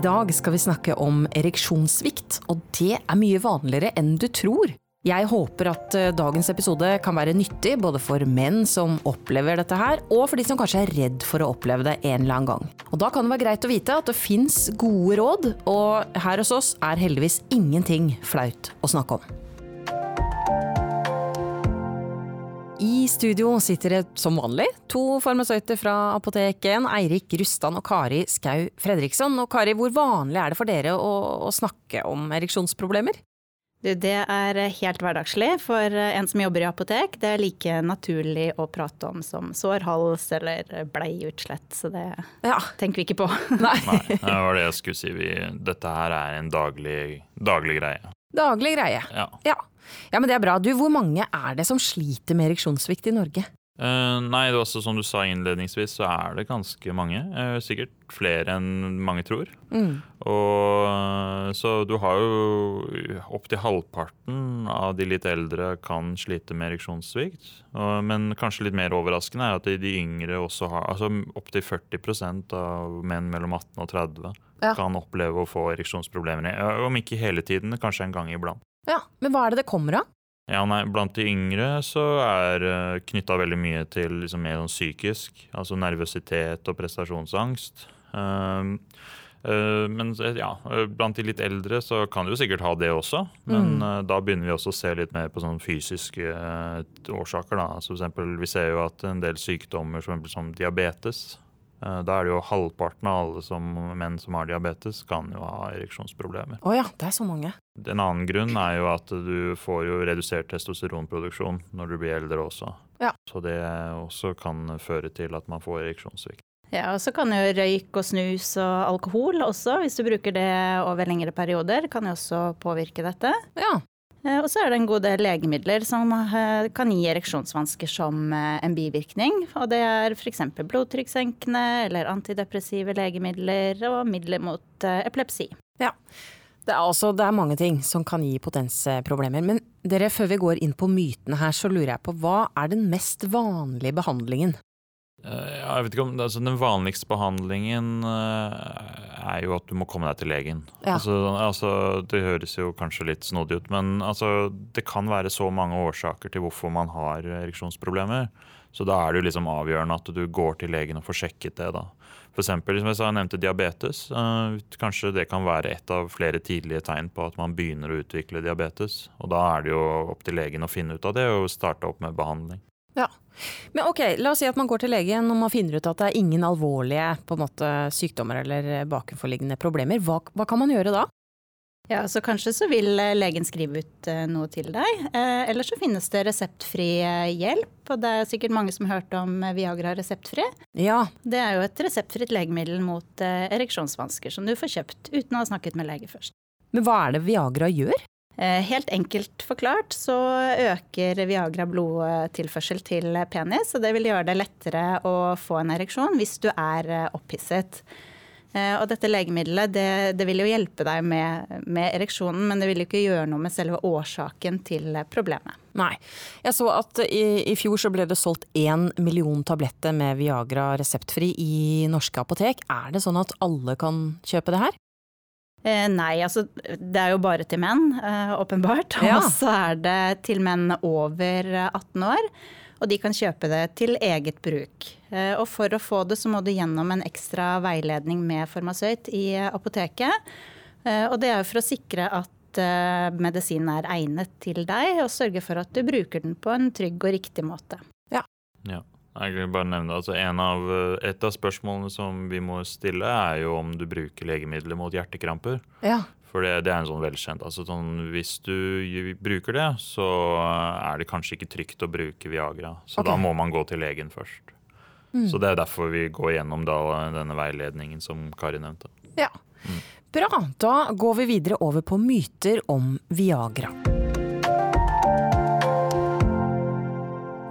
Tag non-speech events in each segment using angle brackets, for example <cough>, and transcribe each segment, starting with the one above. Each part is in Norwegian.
I dag skal vi snakke om ereksjonssvikt, og det er mye vanligere enn du tror. Jeg håper at eh, dagens episode kan være nyttig både for menn som opplever dette her, og for de som kanskje er redd for å oppleve det en eller annen gang. Og Da kan det være greit å vite at det fins gode råd, og her hos oss er heldigvis ingenting flaut å snakke om. I studio sitter det som vanlig to farmasøyter fra apoteket. Eirik Rustan og Kari Skau Fredriksson. Og Kari, hvor vanlig er det for dere å, å snakke om ereksjonsproblemer? Du, det er helt hverdagslig for en som jobber i apotek. Det er like naturlig å prate om som sår hals eller bleiutslett, så det ja. tenker vi ikke på. Nei. Nei, det var det jeg skulle si. Vi, dette her er en daglig, daglig greie. Daglig greie. Ja. ja. Ja, men det er bra. Du, Hvor mange er det som sliter med ereksjonssvikt i Norge? Uh, nei, det var også, som du sa innledningsvis, så er det ganske mange. Uh, sikkert flere enn mange tror. Mm. Og, uh, så du har jo opptil halvparten av de litt eldre kan slite med ereksjonssvikt. men kanskje litt mer overraskende er at de, de yngre også har Altså opptil 40% av menn mellom 18 og 30 ja. kan oppleve å få ereksjonsproblemer. Om ikke hele tiden, kanskje en gang iblant. Ja, Men hva er det det kommer av? Ja, nei, Blant de yngre så er uh, eh, knytta veldig mye til liksom, mer sånn psykisk. Altså nervøsitet og prestasjonsangst. Uh, uh, men ja, blant de litt eldre så kan du jo sikkert ha det også. Men mm. uh, da begynner vi også å se litt mer på sånne fysiske årsaker. da. Altså for eksempel, vi ser jo at en del sykdommer som, som diabetes Eh, da er det jo halvparten av alle som, menn som har diabetes, kan jo ha ereksjonsproblemer. Oh ja, det er så mange. En annen grunn er jo at du får jo redusert testosteronproduksjon når du blir eldre også. Ja. Så det også kan føre til at man får ereksjonssvikt. Ja, og så kan jo røyk og snus og alkohol også, hvis du bruker det over lengre perioder, kan jo også påvirke dette. Ja. Eh, og så er det en god del legemidler som eh, kan gi ereksjonsvansker som eh, en bivirkning. Og det er f.eks. blodtrykkssenkende eller antidepressive legemidler og midler mot epilepsi. Ja, det er, altså, det er mange ting som kan gi potensproblemer. Men dere, før vi går inn på mytene her, så lurer jeg på hva er den mest vanlige behandlingen? Jeg vet ikke om, altså Den vanligste behandlingen er jo at du må komme deg til legen. Ja. Altså, altså, det høres jo kanskje litt snodig ut, men altså, det kan være så mange årsaker til hvorfor man har ereksjonsproblemer. Så da er det jo liksom avgjørende at du går til legen og får sjekket det. da. For eksempel, som jeg sa, jeg nevnte diabetes. Uh, kanskje det kan være et av flere tidlige tegn på at man begynner å utvikle diabetes. Og da er det jo opp til legen å finne ut av det og starte opp med behandling. Ja. Men ok, la oss si at man går til legen og man finner ut at det er ingen alvorlige måte, sykdommer eller bakenforliggende problemer. Hva, hva, kan man gjøre da? Ja, så Kanskje så vil eh, legen skrive ut eh, noe til deg. Eh, eller så finnes det reseptfri hjelp. Og det er sikkert mange som har hørt om Viagra reseptfri. Ja. Det er jo et reseptfritt legemiddel mot ereksjonsvansker som du får kjøpt uten å ha snakket med lege først. Men hva er det Viagra gjør? Eh, helt enkelt forklart så øker Viagra blodtilførsel til penis, og det vil gjøre det lettere å få en ereksjon hvis du er eh, opphisset. Eh, og dette legemiddelet det, det vil jo hjelpe deg med, med, ereksjonen, men det vil jo ikke gjøre noe med selve årsaken til problemet. Nei. Jeg så at i, i fjor så ble det solgt én million tabletter med Viagra reseptfri i norske apotek. Er det sånn at alle kan kjøpe det her? Eh, nei, altså det er jo bare til menn, eh, åpenbart. Ja. Og så er det til menn over 18 år. Og de kan kjøpe det til eget bruk. Eh, og for å få det, så må du gjennom en ekstra veiledning med farmasøyt i apoteket. Eh, og det er jo for å sikre at eh, medisinen er egnet til deg, og sørge for at du bruker den på en trygg og riktig måte. Ja. ja. Jeg vil bare nevne altså av, Et av spørsmålene som vi må stille, er jo om du bruker legemidler mot hjertekramper. Ja. For det, det, er en sånn velkjent. Altså sånn, hvis du bruker det, så er det kanskje ikke trygt å bruke Viagra. Så okay. da må man gå til legen først. Mm. Så det er derfor vi går gjennom da, denne veiledningen som Kari nevnte. Ja. Mm. Bra. Da går vi videre over på myter om Viagra.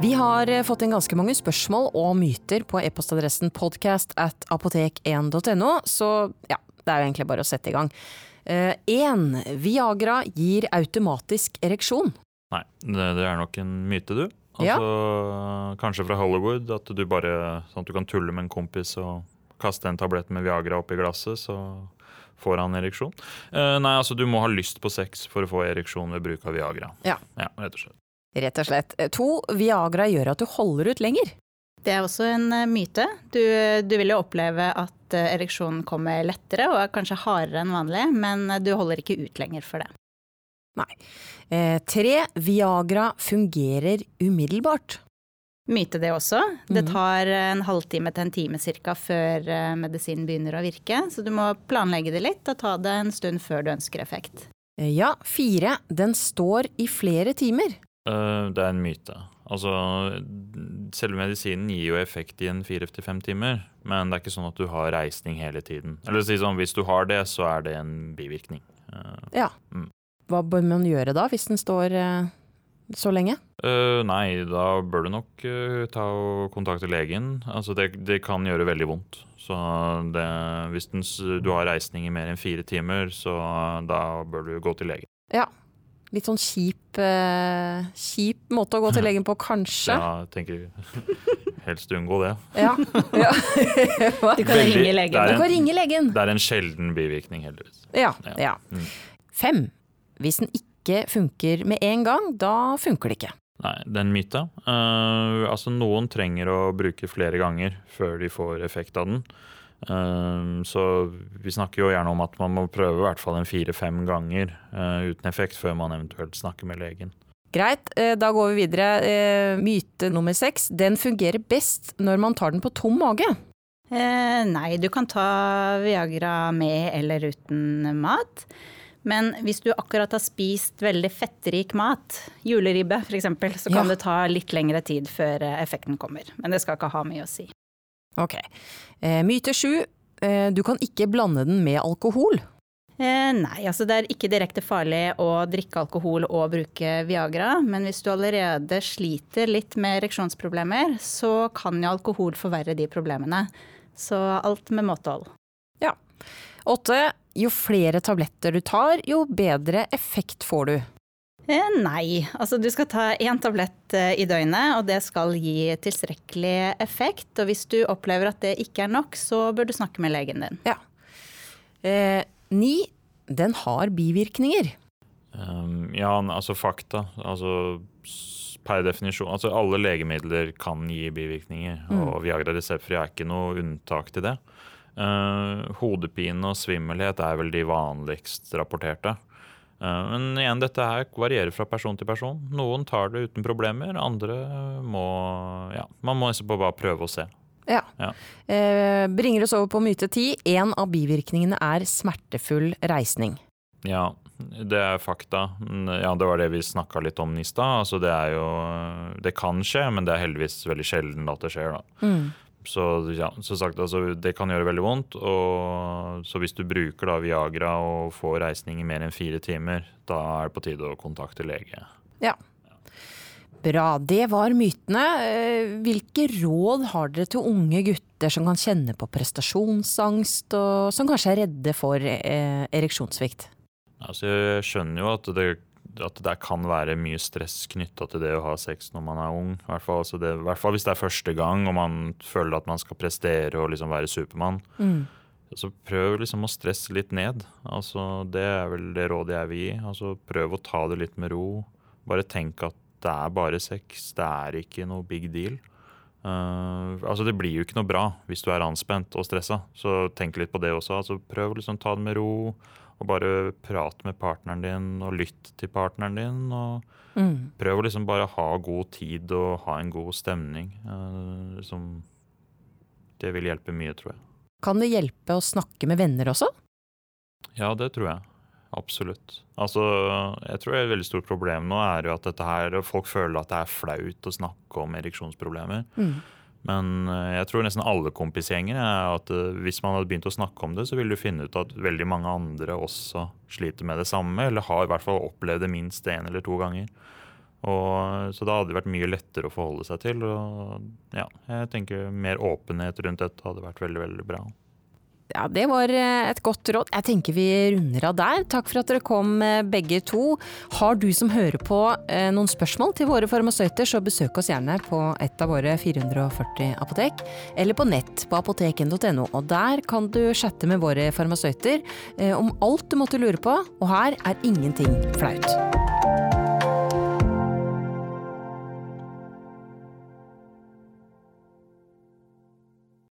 Vi har eh, fått inn ganske mange spørsmål og myter på e-postadressen podcast at apotek1.no, så ja, det er jo egentlig bare å sette i gang. Én. Uh, Viagra gir automatisk ereksjon. Nei, det, det, er nok en myte, du. Altså, ja. Kanskje fra Hollywood, at du bare sånn at du kan tulle med en kompis og kaste en tablett med Viagra oppi glasset, så Får han ereksjon? Uh, nei, altså du må ha lyst på sex for å få ereksjon ved bruk av Viagra. Ja. ja rett og slett. Rett og slett. To, Viagra gjør at du holder ut lenger. Det er også en uh, myte. Du, du, vil jo oppleve at uh, ereksjonen kommer lettere og er kanskje hardere enn vanlig, men du holder ikke ut lenger for det. Nei. Eh, tre, Viagra fungerer umiddelbart. Myte det også. Det mhm. tar en halvtime til en time cirka før eh, medisinen begynner å virke, så du må planlegge det litt og ta det en stund før du ønsker effekt. Eh, ja, fire, den står i flere timer. Uh, det er en myte. Altså, selve medisinen gir jo effekt i en fire til fem timer, men det er ikke sånn at du har reisning hele tiden. Eller si sånn, hvis du har det, så er det en bivirkning. Uh, ja. Mm. Hva bør man gjøre da, hvis den står uh, så lenge? Uh, nei, da bør du nok uh, ta og kontakte legen. Altså det, det, kan gjøre veldig vondt. Så det, hvis den, du har reisning i mer enn fire timer, så da bør du gå til legen. Ja. Litt sånn kjip, kjip måte å gå til <laughs> legen på, kanskje? Ja, jeg tenker <laughs> helst unngå det. Ja. <laughs> ja. du kan veldig, ringe legen. En, du kan ringe legen. Det er en sjelden bivirkning, heldigvis. Ja. ja. Mm. Fem. Hvis den ikke funker med en gang, da funker det ikke. Nei, det er en myte. Uh, altså Noen trenger å bruke flere ganger før de får effekt av den. Uh, så vi snakker jo gjerne om at man må prøve i hvert fall en fire-fem ganger uh, uten effekt før man eventuelt snakker med legen. Greit, da går vi videre. Myte nummer seks. Den fungerer best når man tar den på tom mage. Eh, nei, du kan ta Viagra med eller uten mat. Men hvis du akkurat har spist veldig fettrik mat, juleribbe f.eks., så kan ja. det ta litt lengre tid før eh, effekten kommer. Men det skal ikke ha mye å si. Ok. Eh, myte sju. Eh, du kan ikke blande den med alkohol. Eh, nei, altså det er ikke direkte farlig å drikke alkohol og bruke Viagra. Men hvis du allerede sliter litt med ereksjonsproblemer, så kan jo alkohol forverre de problemene. Så alt med måtehold. Ja. Åtte jo flere tabletter du tar, jo bedre effekt får du. Eh, nei, altså du skal ta én tablett eh, i døgnet, og det skal gi tilstrekkelig effekt. Og hvis du opplever at det ikke er nok, så bør du snakke med legen din. Ja. Eh, ni, den har bivirkninger. Um, ja, altså fakta. Altså per definisjon. Altså alle legemidler kan gi bivirkninger, mm. og Viagra reseptfri er ikke noe unntak til det. Uh, hodepine og svimmelhet er vel de vanligst rapporterte. Uh, men igjen, dette her varierer fra person til person. Noen tar det uten problemer, andre må Ja, man må nesten bare prøve å se. Ja. ja. Eh, bringer oss over på myte ti. En av bivirkningene er smertefull reisning. Ja, det er fakta. Ja, det var det vi snakka litt om i stad. Altså, det er jo Det kan skje, men det er heldigvis veldig sjelden at det skjer, da. Mm. Så ja, som sagt, altså, det kan gjøre veldig vondt. Og, så hvis du bruker da Viagra og får reisning i mer enn fire timer, da er det på tide å kontakte lege. Ja. Bra. Det var mytene. Eh, hvilke råd har dere til unge gutter som kan kjenne på prestasjonsangst, og som kanskje er redde for eh, ereksjonssvikt? Altså, jeg skjønner jo at det at det kan være mye stress knytta til det å ha sex når man er ung. I hvert, fall, altså det, I hvert fall, hvis det er første gang og man føler at man skal prestere og liksom være Supermann. Mm. Så prøv liksom å stresse litt ned. Altså, det er vel det rådet jeg vil gi. Altså, prøv å ta det litt med ro. Bare tenk at det er bare sex. Det er ikke noe big deal. Uh, altså Det blir jo ikke noe bra hvis du er anspent og stressa, så tenk litt på det også. Altså Prøv å liksom ta det med ro. Og bare prat med partneren din og lytt til partneren din. Og mm. prøv å liksom bare ha god tid og ha en god stemning. Uh, liksom, det vil hjelpe mye, tror jeg. Kan det hjelpe å snakke med venner også? Ja, det tror jeg. Absolutt. Altså, jeg tror et veldig stort problem nå er jo at dette her, folk føler at det er flaut å snakke om ereksjonsproblemer. Mm. Men eh, jeg tror nesten alle kompisgjenger er at eh, hvis man hadde begynt å snakke om det, så ville du finne ut at veldig mange andre også sliter med det samme, eller har i hvert fall opplevd det minst én eller to ganger. Og, så da hadde det vært mye lettere å forholde seg til. Og ja, jeg tenker mer åpenhet rundt dette hadde vært veldig, veldig bra. Ja, Det var eh, et godt råd. Jeg tenker vi runder av der. Takk for at dere kom eh, begge to. Har du som hører på eh, noen spørsmål til våre farmasøyter, så besøk oss gjerne på et av våre 440 apotek, eller på nett på apoteken.no. Og der kan du chatte med våre farmasøyter om alt du måtte lure på, og her er ingenting flaut.